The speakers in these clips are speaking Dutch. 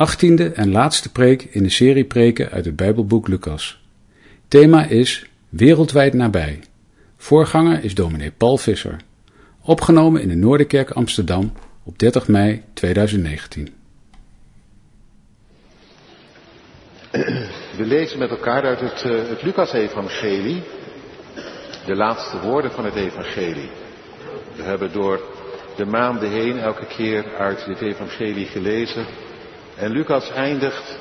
achttiende en laatste preek in de serie preken uit het Bijbelboek Lucas. Thema is Wereldwijd nabij. Voorganger is dominee Paul Visser. Opgenomen in de Noorderkerk Amsterdam op 30 mei 2019. We lezen met elkaar uit het, uh, het Lucas-evangelie, de laatste woorden van het evangelie. We hebben door de maanden heen elke keer uit dit evangelie gelezen. En Lucas eindigt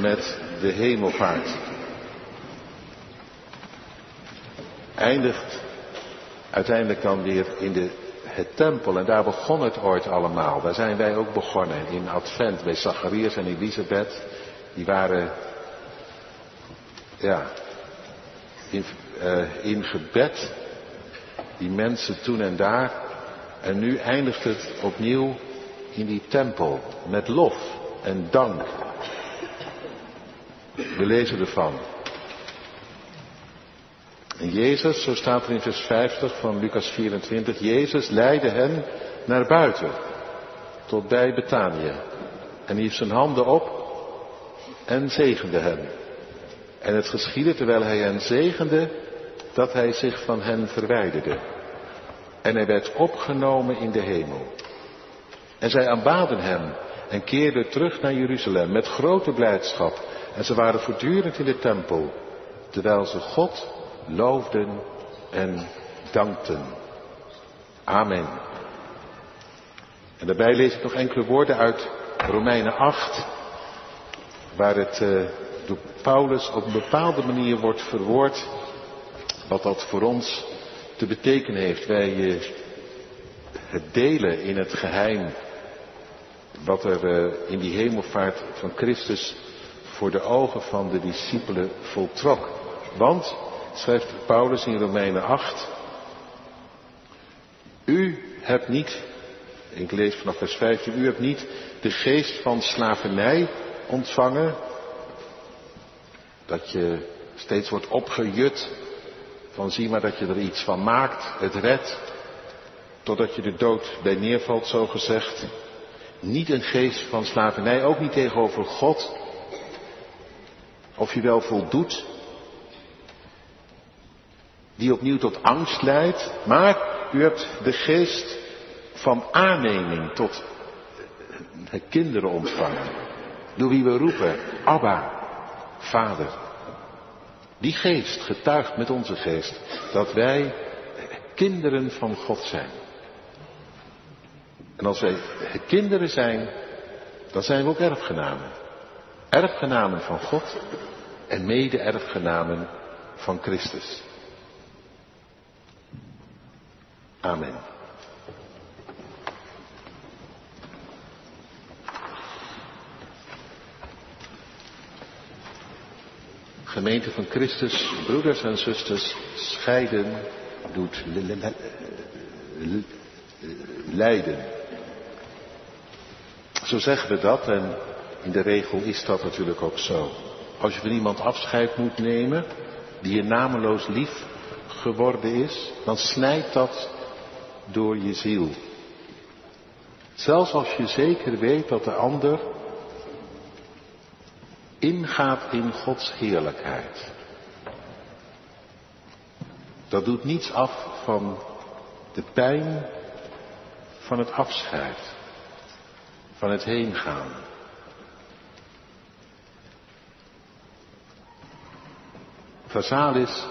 met de hemelvaart. Eindigt uiteindelijk dan weer in de, het tempel. En daar begon het ooit allemaal. Daar zijn wij ook begonnen. In Advent bij Zacharias en Elisabeth. Die waren ja, in, uh, in gebed. Die mensen toen en daar. En nu eindigt het opnieuw in die tempel. Met lof en dank. We lezen ervan. En Jezus, zo staat er in vers 50 van Lucas 24, Jezus leidde hen naar buiten, tot bij Betanië. En hief zijn handen op en zegende hen. En het geschiedde terwijl hij hen zegende, dat hij zich van hen verwijderde. En hij werd opgenomen in de hemel. En zij aanbaden hem en keerden terug naar Jeruzalem met grote blijdschap. En ze waren voortdurend in de tempel, terwijl ze God loofden en dankten. Amen. En daarbij lees ik nog enkele woorden uit Romeinen 8, waar het uh, door Paulus op een bepaalde manier wordt verwoord wat dat voor ons te betekenen heeft. Wij uh, het delen in het geheim wat er uh, in die hemelvaart van Christus voor de ogen van de discipelen voltrok. Want schrijft Paulus in Romeinen 8. U hebt niet, ik lees vanaf vers 15, u hebt niet de geest van slavernij ontvangen. Dat je steeds wordt opgejut van zie maar dat je er iets van maakt, het redt, totdat je de dood bij neervalt, zo gezegd. Niet een geest van slavernij, ook niet tegenover God. Of je wel voldoet die opnieuw tot angst leidt, maar u hebt de geest van aanneming tot de kinderen ontvangen. Door wie we roepen, Abba, Vader. Die geest getuigt met onze geest dat wij kinderen van God zijn. En als wij kinderen zijn, dan zijn we ook erfgenamen. Erfgenamen van God en mede-erfgenamen van Christus. Amen. Gemeente van Christus, broeders en zusters, scheiden doet lijden. Zo zeggen we dat en in de regel is dat natuurlijk ook zo. Als je van iemand afscheid moet nemen die je nameloos lief geworden is, dan snijdt dat door je ziel. Zelfs als je zeker weet dat de ander ingaat in Gods heerlijkheid. Dat doet niets af van de pijn van het afscheid, van het heengaan. Vasalis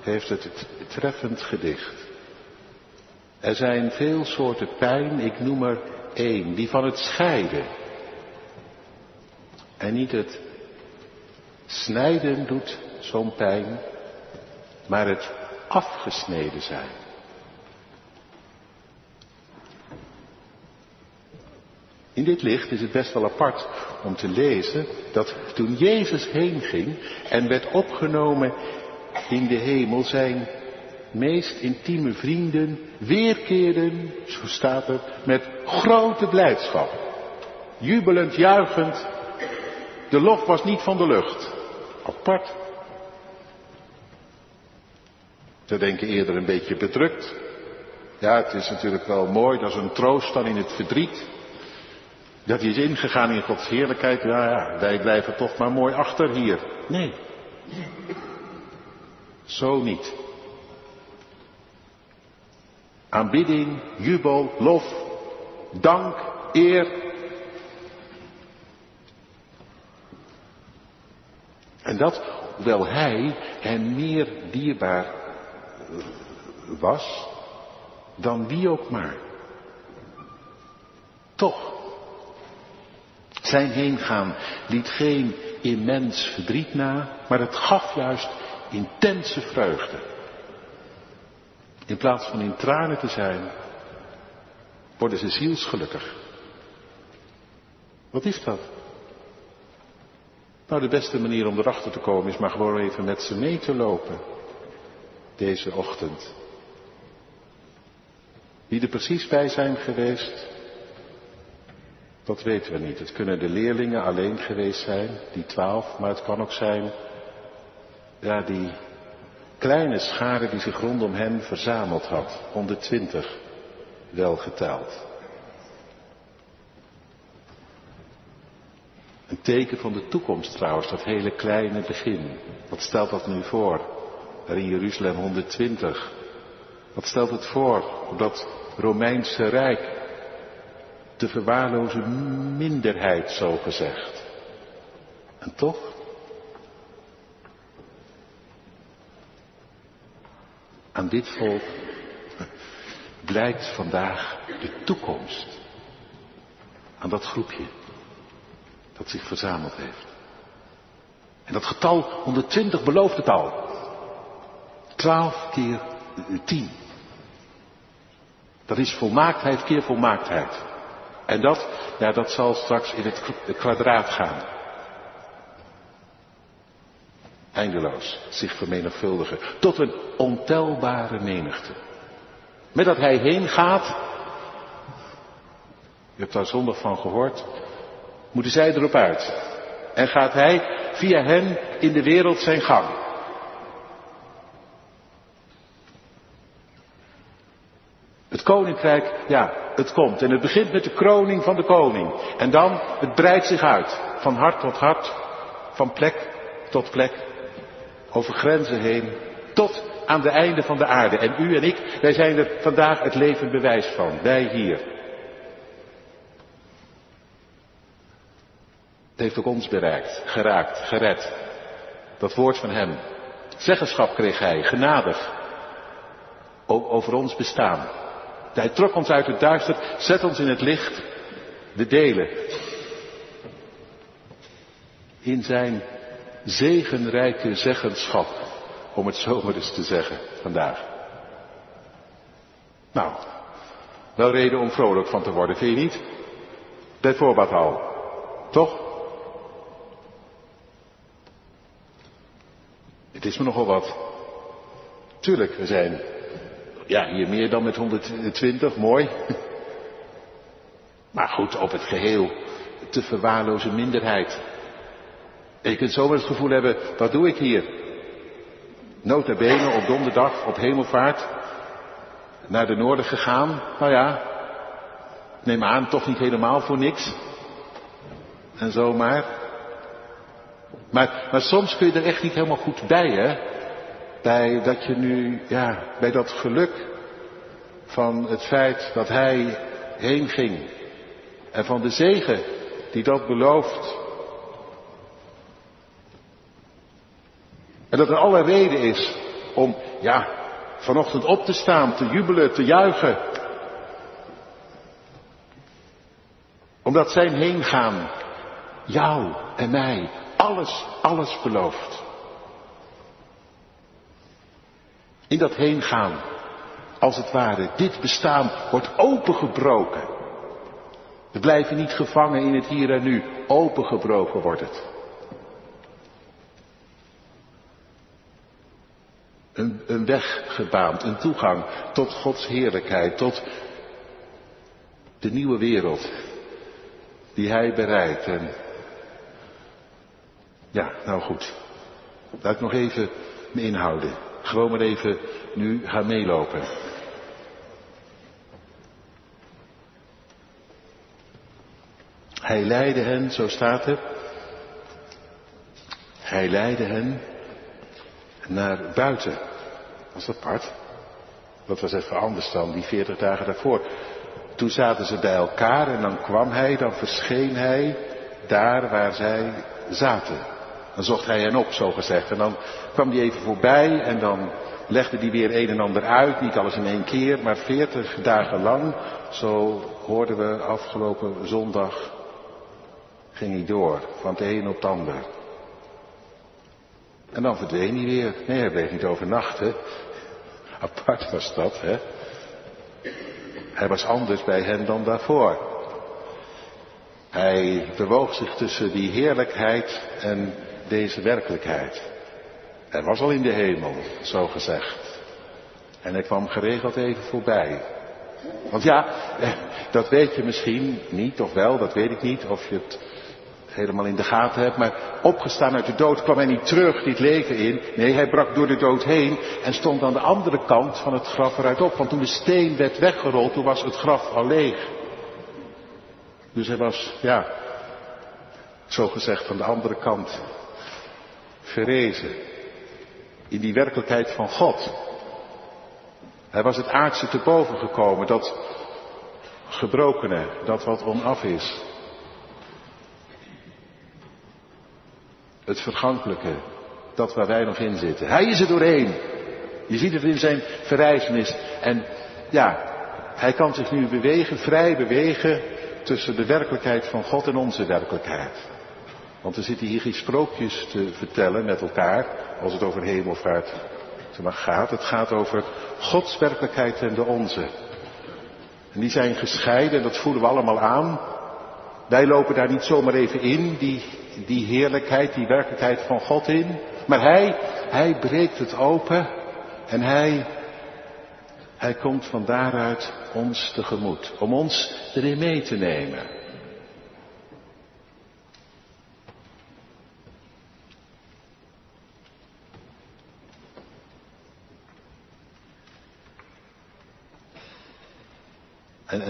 heeft het treffend gedicht. Er zijn veel soorten pijn, ik noem er één, die van het scheiden. En niet het snijden doet zo'n pijn, maar het afgesneden zijn. In dit licht is het best wel apart om te lezen dat toen Jezus heen ging en werd opgenomen in de hemel, zijn meest intieme vrienden weerkeerden, zo staat het, met grote blijdschap. Jubelend, juichend. De lof was niet van de lucht. Apart. Ze denken eerder een beetje bedrukt. Ja, het is natuurlijk wel mooi, dat is een troost dan in het verdriet. Dat is ingegaan in Gods heerlijkheid. Ja, ja, wij blijven toch maar mooi achter hier. Nee. Zo niet. Aanbidding, jubel, lof, dank, eer. En dat, hoewel hij hem meer dierbaar was dan wie ook maar. Toch, zijn heengaan liet geen immens verdriet na, maar het gaf juist intense vreugde. In plaats van in tranen te zijn, worden ze zielsgelukkig. Wat is dat? Nou, de beste manier om erachter te komen is maar gewoon even met ze mee te lopen. Deze ochtend. Wie er precies bij zijn geweest, dat weten we niet. Het kunnen de leerlingen alleen geweest zijn, die twaalf, maar het kan ook zijn, ja, die kleine schade die zich rondom hem verzameld had, 120 wel geteld. Een teken van de toekomst trouwens, dat hele kleine begin. Wat stelt dat nu voor? Daar in Jeruzalem 120. Wat stelt het voor op dat Romeinse Rijk? De verwaarloze minderheid, zo gezegd. En toch? Aan dit volk blijkt vandaag de toekomst. Aan dat groepje dat zich verzameld heeft. En dat getal 120 belooft het al. 12 keer 10. Dat is volmaaktheid keer volmaaktheid. En dat, ja, dat zal straks in het kwadraat gaan. Eindeloos zich vermenigvuldigen. Tot een ontelbare menigte. Met dat hij heen gaat. Je hebt daar zondag van gehoord moeten zij erop uit. En gaat hij via hen in de wereld zijn gang. Het koninkrijk, ja, het komt. En het begint met de kroning van de koning. En dan, het breidt zich uit. Van hart tot hart. Van plek tot plek. Over grenzen heen. Tot aan de einde van de aarde. En u en ik, wij zijn er vandaag het levend bewijs van. Wij hier. Heeft ook ons bereikt, geraakt, gered. Dat woord van hem. Zeggenschap kreeg hij, genadig. Ook over ons bestaan. Hij trok ons uit het duister, zet ons in het licht. De delen. In zijn zegenrijke zeggenschap. Om het zo maar eens te zeggen vandaag. Nou, wel reden om vrolijk van te worden, vind je niet? Bijvoorbeeld al. Toch? Het is me nogal wat. Tuurlijk, we zijn ja, hier meer dan met 120, mooi. Maar goed, op het geheel te verwaarloze minderheid. En je kunt zomaar het gevoel hebben, wat doe ik hier? Nota bene op donderdag, op hemelvaart, naar de noorden gegaan. Nou ja, neem aan, toch niet helemaal voor niks. En zomaar. Maar, maar soms kun je er echt niet helemaal goed bij, hè? Bij dat je nu, ja, bij dat geluk van het feit dat hij heen ging. En van de zegen die dat belooft. En dat er alle reden is om, ja, vanochtend op te staan, te jubelen, te juichen. Omdat zijn heen gaan jou en mij alles, alles belooft. In dat heen gaan, als het ware, dit bestaan wordt opengebroken. We blijven niet gevangen in het hier en nu, opengebroken wordt het. Een, een weg gebaand, een toegang tot Gods heerlijkheid, tot de nieuwe wereld die Hij bereidt ja, nou goed. Laat ik nog even me inhouden. Gewoon maar even nu gaan meelopen. Hij leidde hen, zo staat het. Hij leidde hen naar buiten. Dat is apart. Dat was even anders dan die 40 dagen daarvoor. Toen zaten ze bij elkaar en dan kwam hij, dan verscheen hij daar waar zij zaten. Dan zocht hij hen op, zo gezegd. En dan kwam hij even voorbij en dan legde hij weer een en ander uit. Niet alles in één keer, maar veertig dagen lang. Zo hoorden we afgelopen zondag. Ging hij door, van het een op het ander. En dan verdween hij weer. Nee, hij bleef niet overnachten. Apart was dat, hè. Hij was anders bij hen dan daarvoor. Hij bewoog zich tussen die heerlijkheid en deze werkelijkheid. Hij was al in de hemel, zo gezegd. En hij kwam geregeld even voorbij. Want ja, eh, dat weet je misschien niet, of wel, dat weet ik niet, of je het helemaal in de gaten hebt, maar opgestaan uit de dood kwam hij niet terug dit leven in. Nee, hij brak door de dood heen en stond aan de andere kant van het graf eruit op. Want toen de steen werd weggerold, toen was het graf al leeg. Dus hij was, ja, zo gezegd van de andere kant verrezen. In die werkelijkheid van God. Hij was het aardse te boven gekomen, dat gebrokene, dat wat onaf is. Het vergankelijke, dat waar wij nog in zitten. Hij is er doorheen. Je ziet het in zijn verrijzenis. En ja, hij kan zich nu bewegen, vrij bewegen tussen de werkelijkheid van God en onze werkelijkheid. Want we zitten hier geen sprookjes te vertellen met elkaar, als het over hemelvaart gaat. Het gaat over Gods werkelijkheid en de onze. En die zijn gescheiden, en dat voelen we allemaal aan. Wij lopen daar niet zomaar even in, die, die heerlijkheid, die werkelijkheid van God in. Maar Hij, Hij breekt het open en Hij, Hij komt van daaruit ons tegemoet. Om ons erin mee te nemen.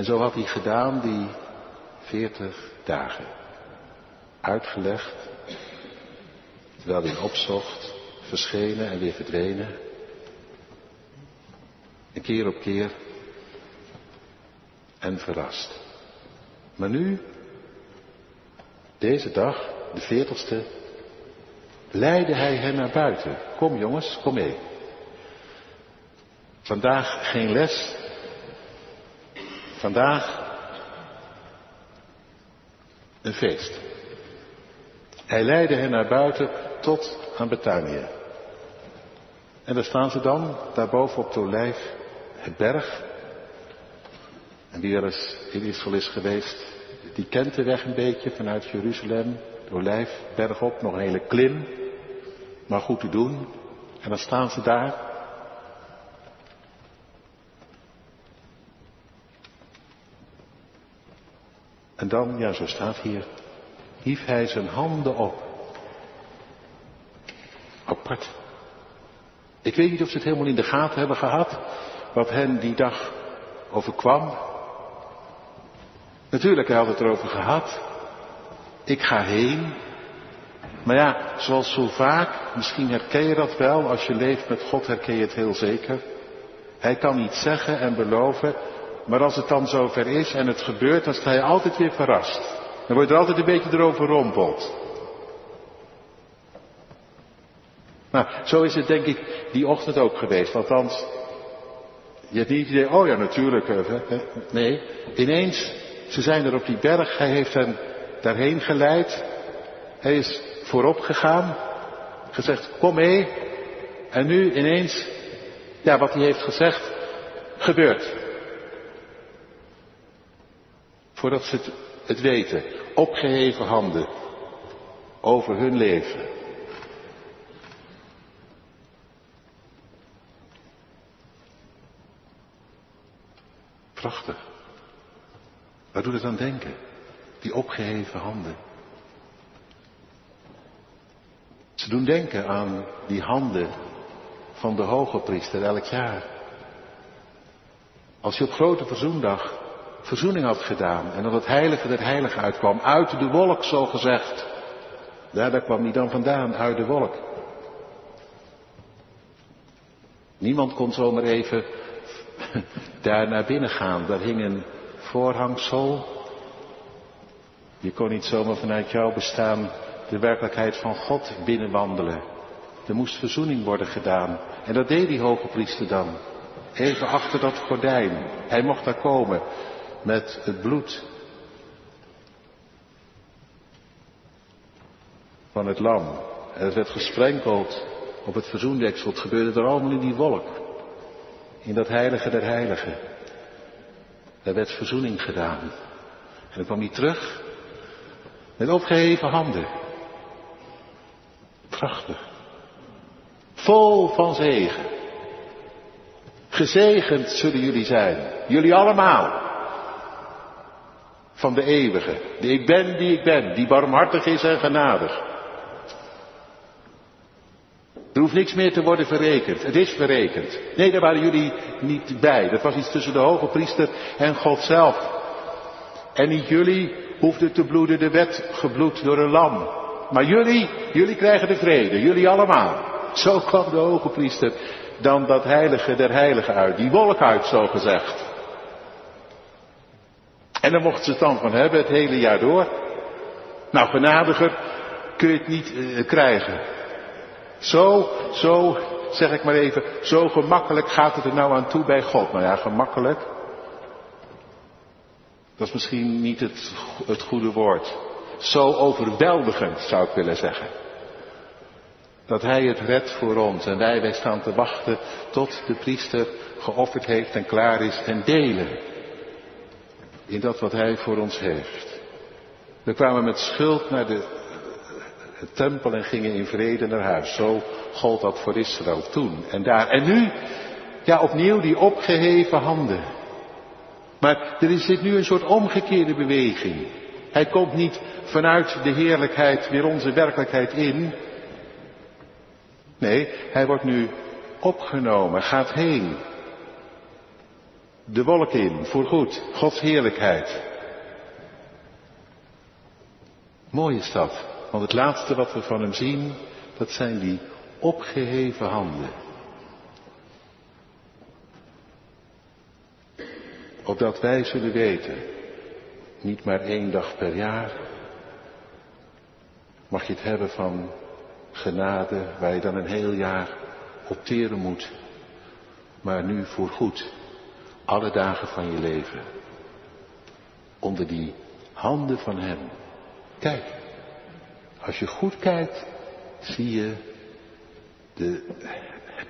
En, zo had hij gedaan die veertig dagen. Uitgelegd, terwijl hij opzocht, verschenen en weer verdwenen. En keer op keer en verrast. Maar nu, deze dag, de veertigste, leidde hij hen naar buiten. Kom jongens, kom mee. Vandaag geen les, Vandaag een feest. Hij leidde hen naar buiten tot aan Betanië. En daar staan ze dan, daarboven op de olijf, het berg. En wie er eens in Israël is geweest, die kent de weg een beetje vanuit Jeruzalem, de olijf, berg op, nog een hele klim, maar goed te doen. En dan staan ze daar En dan, ja, zo staat hier, hief hij zijn handen op. Apart. Ik weet niet of ze het helemaal in de gaten hebben gehad, wat hen die dag overkwam. Natuurlijk, hij had het erover gehad. Ik ga heen. Maar ja, zoals zo vaak, misschien herken je dat wel, als je leeft met God herken je het heel zeker. Hij kan iets zeggen en beloven maar als het dan zover is en het gebeurt, dan sta je altijd weer verrast. Dan word je er altijd een beetje erover rompeld. Nou, zo is het denk ik die ochtend ook geweest. Althans, je hebt niet het idee, oh ja natuurlijk. Nee, ineens, ze zijn er op die berg, hij heeft hen daarheen geleid. Hij is voorop gegaan, gezegd, kom mee. En nu ineens, ja, wat hij heeft gezegd, gebeurt. Voordat ze het, weten. Opgeheven handen over hun leven. Prachtig. Waar doet het aan denken? Die opgeheven handen. Ze doen denken aan die handen van de hoge priester elk jaar. Als je op grote verzoendag verzoening had gedaan. En dat het heilige der heiligen uitkwam. Uit de wolk, zo gezegd. Daar, daar kwam hij dan vandaan, uit de wolk. Niemand kon zomaar even daar naar binnen gaan. Daar hing een voorhangsel. Je kon niet zomaar vanuit jouw bestaan de werkelijkheid van God binnenwandelen. Er moest verzoening worden gedaan. En dat deed die hoge priester dan. Even achter dat gordijn. Hij mocht daar komen met het bloed van het lam. En het werd gesprenkeld op het verzoendeksel. Het gebeurde er allemaal in die wolk. In dat heilige der heiligen. Daar werd verzoening gedaan. En dan kwam hij terug met opgeheven handen. Prachtig. Vol van zegen. Gezegend zullen jullie zijn. Jullie allemaal. Van de eeuwige. Die ik ben, die ik ben. Die barmhartig is en genadig. Er hoeft niks meer te worden verrekend. Het is verrekend. Nee, daar waren jullie niet bij. Dat was iets tussen de hoge priester en God zelf. En niet jullie hoefden te bloeden, de wet gebloed door een lam. Maar jullie, jullie krijgen de vrede. Jullie allemaal. Zo kwam de hoge priester dan dat heilige der heiligen uit. Die wolk uit, zo gezegd. En dan mochten ze het dan van hebben het hele jaar door. Nou, genadiger kun je het niet uh, krijgen. Zo, zo, zeg ik maar even, zo gemakkelijk gaat het er nou aan toe bij God. Nou ja, gemakkelijk. Dat is misschien niet het, het goede woord. Zo overweldigend zou ik willen zeggen. Dat Hij het redt voor ons en wij, wij staan te wachten tot de priester geofferd heeft en klaar is en delen in dat wat Hij voor ons heeft. We kwamen met schuld naar de tempel en gingen in vrede naar huis. Zo gold dat voor Israël toen en daar. En nu, ja opnieuw die opgeheven handen. Maar er zit nu een soort omgekeerde beweging. Hij komt niet vanuit de heerlijkheid weer onze werkelijkheid in. Nee, hij wordt nu opgenomen, gaat heen. De wolk in, voorgoed, Gods heerlijkheid. Mooi is dat, want het laatste wat we van hem zien, dat zijn die opgeheven handen. Opdat wij zullen weten, niet maar één dag per jaar, mag je het hebben van genade waar je dan een heel jaar opteren moet, maar nu voorgoed, alle dagen van je leven, onder die handen van Hem. Kijk, als je goed kijkt, zie je de,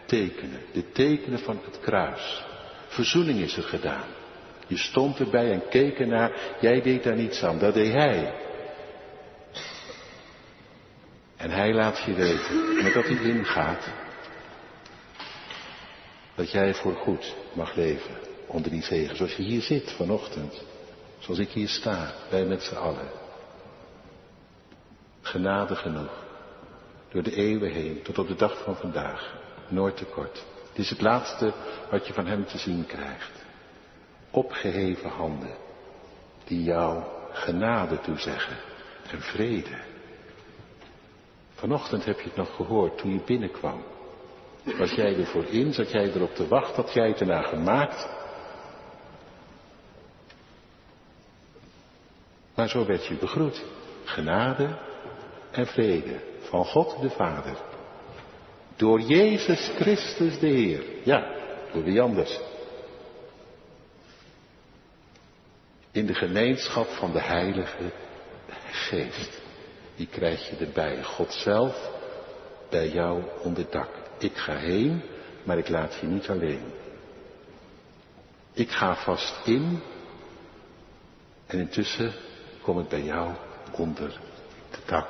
tekenen, de tekenen van het kruis. Verzoening is er gedaan. Je stond erbij en keek ernaar. Jij deed daar niets aan. Dat deed hij. En hij laat je weten, met dat hij ingaat, dat jij voor goed mag leven onder die zegen. Zoals je hier zit vanochtend. Zoals ik hier sta, wij met z'n allen. Genade genoeg. Door de eeuwen heen, tot op de dag van vandaag. Nooit tekort. Het is het laatste wat je van hem te zien krijgt opgeheven handen die jou genade toezeggen en vrede. Vanochtend heb je het nog gehoord toen je binnenkwam. Was jij ervoor in? Zat jij erop te wachten? Had jij het ernaar gemaakt? Maar zo werd je begroet. Genade en vrede van God de Vader. Door Jezus Christus de Heer. Ja, door wie anders? in de gemeenschap van de Heilige Geest. Die krijg je erbij. God zelf bij jou onder dak. Ik ga heen, maar ik laat je niet alleen. Ik ga vast in en intussen kom ik bij jou onder de dak.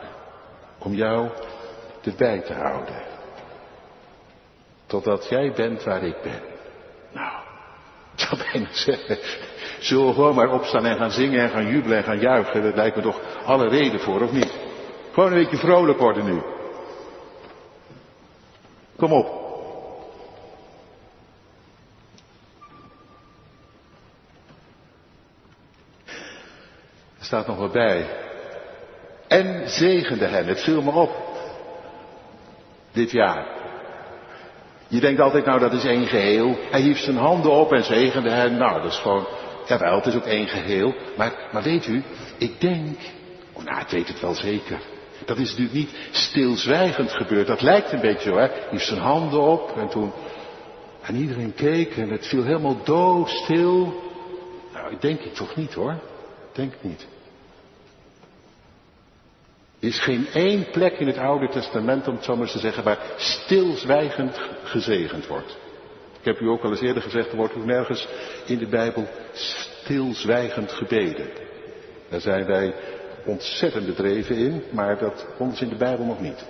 Om jou erbij te houden. Totdat jij bent waar ik ben. Nou, ik zou bijna zeggen, Zullen we gewoon maar opstaan en gaan zingen en gaan jubelen en gaan juichen? Dat lijkt me toch alle reden voor, of niet? Gewoon een beetje vrolijk worden nu. Kom op. staat nog wat bij. En zegende hen. Het viel me op. Dit jaar. Je denkt altijd, nou dat is één geheel. Hij hief zijn handen op en zegende hen. Nou, dat is gewoon, jawel, het is ook één geheel. Maar, maar weet u, ik denk, oh, nou, ik weet het wel zeker. Dat is natuurlijk niet stilzwijgend gebeurd. Dat lijkt een beetje zo, hè. Hij hief zijn handen op en toen, en iedereen keek en het viel helemaal doodstil. Nou, ik denk ik toch niet hoor. Denk niet. Er is geen één plek in het Oude Testament, om het zo maar eens te zeggen, waar stilzwijgend gezegend wordt. Ik heb u ook al eens eerder gezegd, er wordt ook nergens in de Bijbel stilzwijgend gebeden. Daar zijn wij ontzettend bedreven in, maar dat komt in de Bijbel nog niet.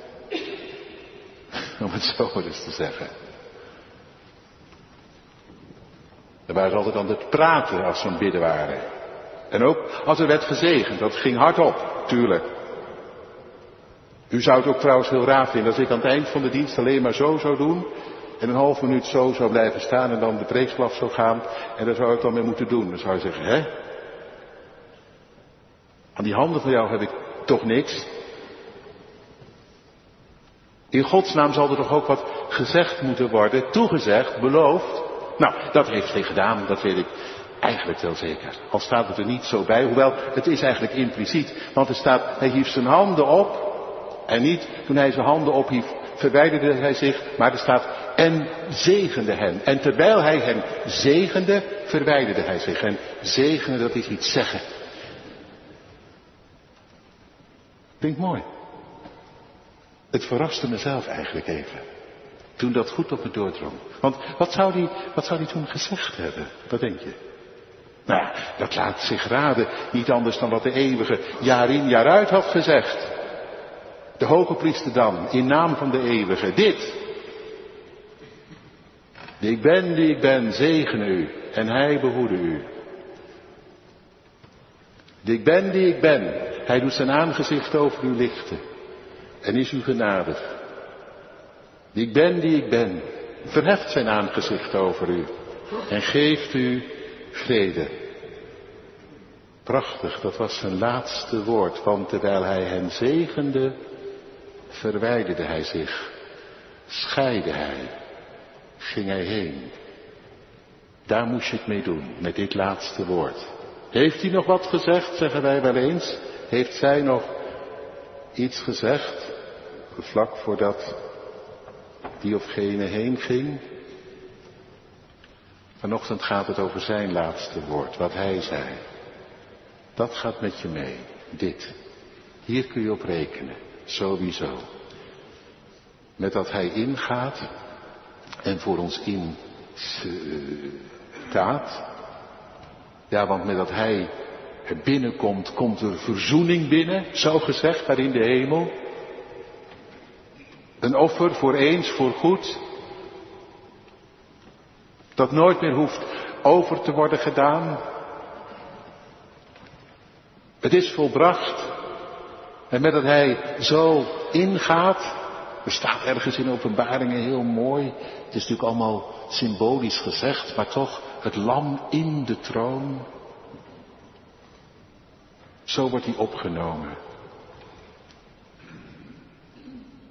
Om het zo maar eens te zeggen. Daar waren altijd aan het praten als ze aan bidden waren. En ook als er werd gezegend, dat ging hardop, tuurlijk. U zou het ook trouwens heel raar vinden als ik aan het eind van de dienst alleen maar zo zou doen. En een half minuut zo zou blijven staan en dan de preekslaf zou gaan. En daar zou ik dan mee moeten doen. Dan zou je zeggen, hè? Aan die handen van jou heb ik toch niks. In Gods naam zal er toch ook wat gezegd moeten worden, toegezegd, beloofd. Nou, dat heeft hij gedaan, dat weet ik eigenlijk wel zeker. Al staat het er niet zo bij, hoewel het is eigenlijk impliciet. Want er staat, hij hief zijn handen op. En niet toen hij zijn handen ophief, verwijderde hij zich, maar er staat, en zegende hen. En terwijl hij hen zegende, verwijderde hij zich. En zegenen, dat is iets zeggen. Ik mooi. Het verraste mezelf eigenlijk even. Toen dat goed op me doordrong. Want wat zou die, wat zou die toen gezegd hebben? Wat denk je? Nou, dat laat zich raden. Niet anders dan wat de eeuwige jaar in jaar uit had gezegd. De hoge priester dan, in naam van de eeuwige, dit. Die ik ben, die ik ben, zegen u en hij behoede u. Die ik ben, die ik ben, hij doet zijn aangezicht over u lichten en is u genadig. Die ik ben, die ik ben, verheft zijn aangezicht over u en geeft u vrede. Prachtig, dat was zijn laatste woord, want terwijl hij hen zegende, verwijderde hij zich, scheidde hij, ging hij heen. Daar moest je het mee doen, met dit laatste woord. Heeft hij nog wat gezegd, zeggen wij wel eens? Heeft zij nog iets gezegd, vlak voordat die of gene heen ging? Vanochtend gaat het over zijn laatste woord, wat hij zei. Dat gaat met je mee, dit. Hier kun je op rekenen, sowieso. Met dat hij ingaat en voor ons in staat. Ja, want met dat hij er binnenkomt, komt er verzoening binnen, zo gezegd, daar in de hemel. Een offer voor eens, voor goed. Dat nooit meer hoeft over te worden gedaan. Het is volbracht. En met dat hij zo ingaat, er staat ergens in openbaringen heel mooi. Het is natuurlijk allemaal symbolisch gezegd, maar toch het lam in de troon. Zo wordt hij opgenomen.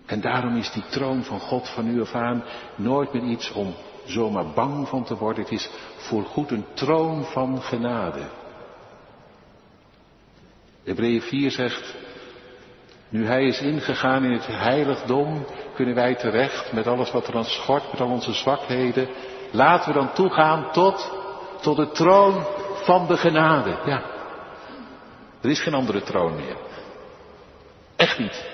En daarom is die troon van God van nu af aan nooit meer iets om zomaar bang van te worden. Het is voorgoed een troon van genade. Hebreeën 4 zegt, nu hij is ingegaan in het heiligdom, kunnen wij terecht met alles wat er aan schort, met al onze zwakheden. Laten we dan toegaan tot, tot de troon van de genade. Ja. Er is geen andere troon meer. Echt niet.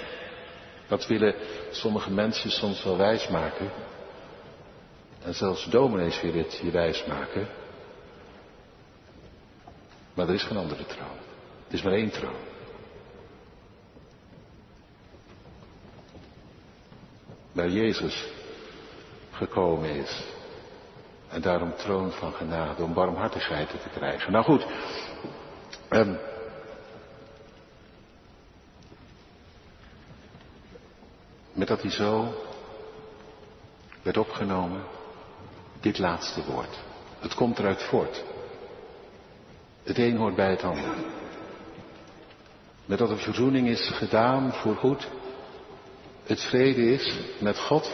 Dat willen sommige mensen soms wel wijsmaken. En zelfs dominees willen het je wijsmaken. Maar er is geen andere troon. Het is maar één troon. Waar Jezus gekomen is. En daarom troon van genade, om barmhartigheid te krijgen. Nou goed. Um, met dat hij zo werd opgenomen, dit laatste woord. Het komt eruit voort. Het een hoort bij het ander. met dat de verzoening is gedaan voor goed, het vrede is met God,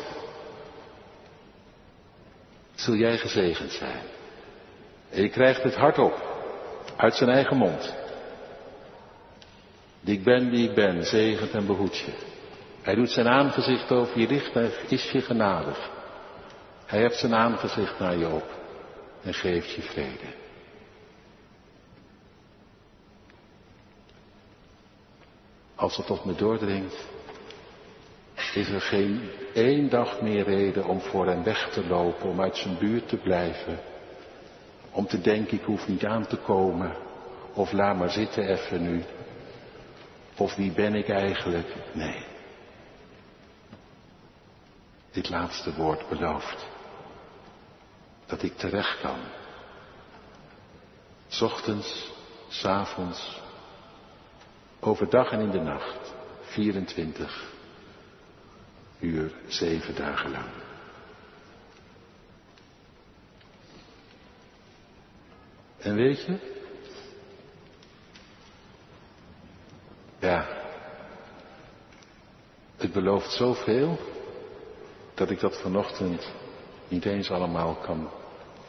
zul jij gezegend zijn. En je krijgt het hardop, uit zijn eigen mond. Die ik ben die ik ben, zegent en behoedt je. Hij doet zijn aangezicht over je licht en is je genadig. Hij heeft zijn aangezicht naar je op en geeft je vrede. Als het tot me doordringt, is er geen één dag meer reden om voor hem weg te lopen, om uit zijn buurt te blijven, om te denken ik hoef niet aan te komen, of laat maar zitten even nu, of wie ben ik eigenlijk? Nee. Dit laatste woord belooft dat ik terecht kan. S ochtends, s avonds, overdag en in de nacht, 24 uur, zeven dagen lang. En weet je, ja, het belooft zoveel dat ik dat vanochtend niet eens allemaal kan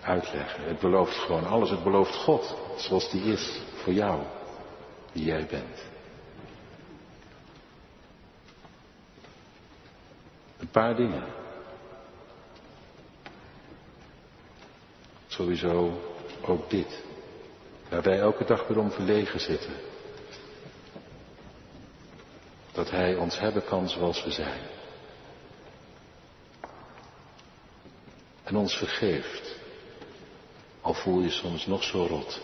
uitleggen. Het belooft gewoon alles. Het belooft God zoals die is voor jou, wie jij bent. Paar dingen. Sowieso ook dit. Waar wij elke dag weer om verlegen zitten. Dat Hij ons hebben kan zoals we zijn. En ons vergeeft. Al voel je soms nog zo rot.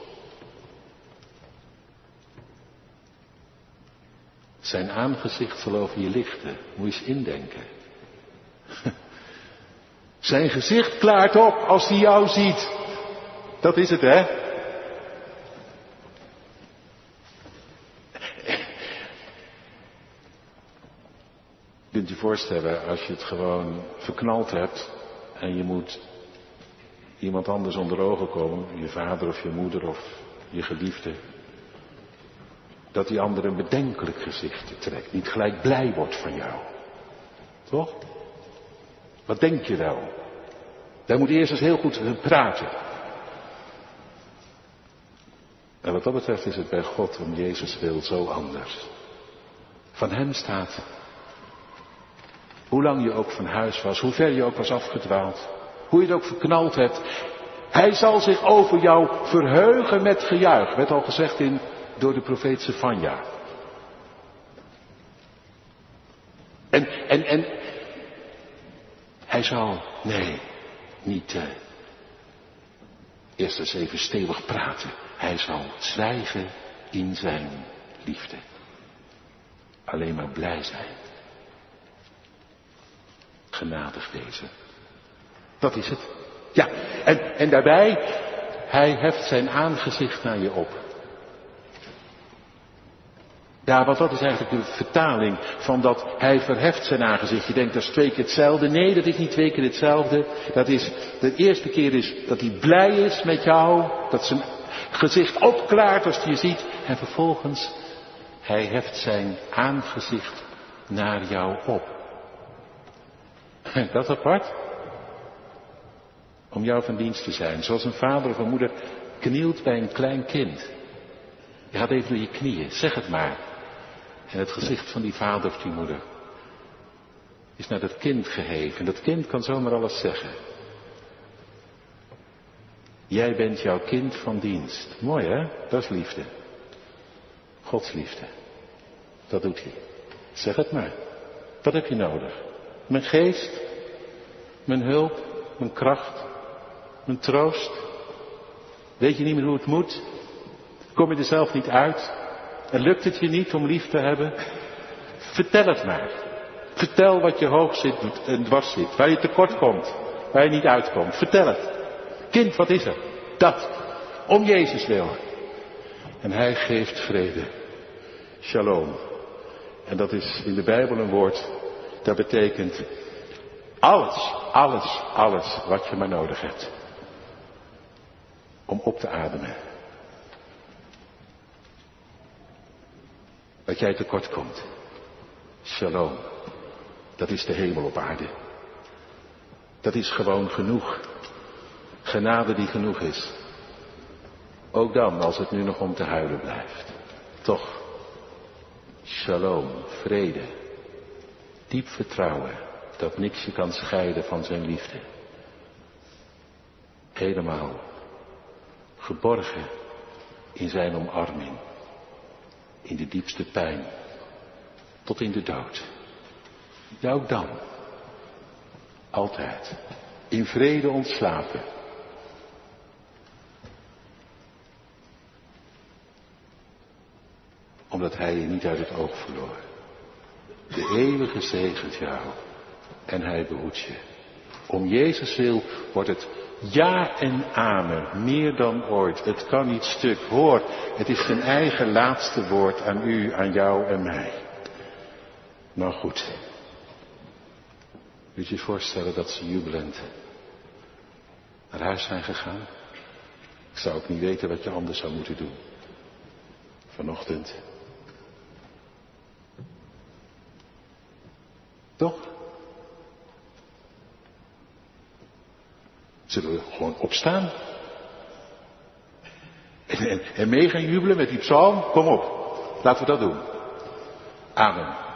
Zijn aangezicht zal over je lichten. Moet je eens indenken. Zijn gezicht klaart op als hij jou ziet. Dat is het, hè? Kunt je voorstellen als je het gewoon verknald hebt en je moet iemand anders onder ogen komen, je vader of je moeder of je geliefde, dat die ander een bedenkelijk gezicht trekt, niet gelijk blij wordt van jou. Toch? Wat denk je wel? Daar moet eerst eens heel goed praten. En wat dat betreft is het bij God om Jezus wil zo anders. Van hem staat, hoe lang je ook van huis was, hoe ver je ook was afgedwaald, hoe je het ook verknald hebt, hij zal zich over jou verheugen met gejuich, werd al gezegd in, door de profeet Sefania. En, en, en, hij zal, nee, niet uh, eerst eens even stevig praten. Hij zal zwijgen in zijn liefde. Alleen maar blij zijn. Genadig wezen. Dat is het. Ja, en, en daarbij, hij heft zijn aangezicht naar je op. Ja, want dat is eigenlijk de vertaling van dat hij verheft zijn aangezicht. Je denkt dat is twee keer hetzelfde. Nee, dat is niet twee keer hetzelfde. Dat is, de eerste keer is dat hij blij is met jou. Dat zijn gezicht opklaart als hij je ziet. En vervolgens, hij heft zijn aangezicht naar jou op. Dat apart. Om jou van dienst te zijn. Zoals een vader of een moeder knielt bij een klein kind. Je gaat even door je knieën. Zeg het maar. En het gezicht van die vader of die moeder is naar dat kind geheven. En dat kind kan zomaar alles zeggen. Jij bent jouw kind van dienst. Mooi hè? Dat is liefde. Gods liefde. Dat doet hij. Zeg het maar. Wat heb je nodig? Mijn geest, mijn hulp, mijn kracht, mijn troost. Weet je niet meer hoe het moet? Kom je er zelf niet uit? En lukt het je niet om lief te hebben? Vertel het maar. Vertel wat je hoog zit en dwars zit. Waar je tekort komt. Waar je niet uitkomt. Vertel het. Kind, wat is er? Dat. Om Jezus wil. En hij geeft vrede. Shalom. En dat is in de Bijbel een woord dat betekent alles, alles, alles wat je maar nodig hebt. Om op te ademen. Dat jij tekort komt. Shalom. Dat is de hemel op aarde. Dat is gewoon genoeg. Genade die genoeg is. Ook dan, als het nu nog om te huilen blijft. Toch. Shalom, vrede. Diep vertrouwen dat niks je kan scheiden van zijn liefde. Helemaal geborgen in zijn omarming. In de diepste pijn. Tot in de dood. Ja, ook dan. Altijd. In vrede ontslapen. Omdat hij je niet uit het oog verloor. De eeuwige zegent jou. En hij behoedt je. Om Jezus wil wordt het ja en amen, meer dan ooit. Het kan niet stuk. Hoor, het is zijn eigen laatste woord aan u, aan jou en mij. Nou goed. Kunt je je voorstellen dat ze jubelend naar huis zijn gegaan? Ik zou ook niet weten wat je anders zou moeten doen. Vanochtend. Toch? Zullen we gewoon opstaan? En, en, en mee gaan jubelen met die psalm? Kom op, laten we dat doen. Amen.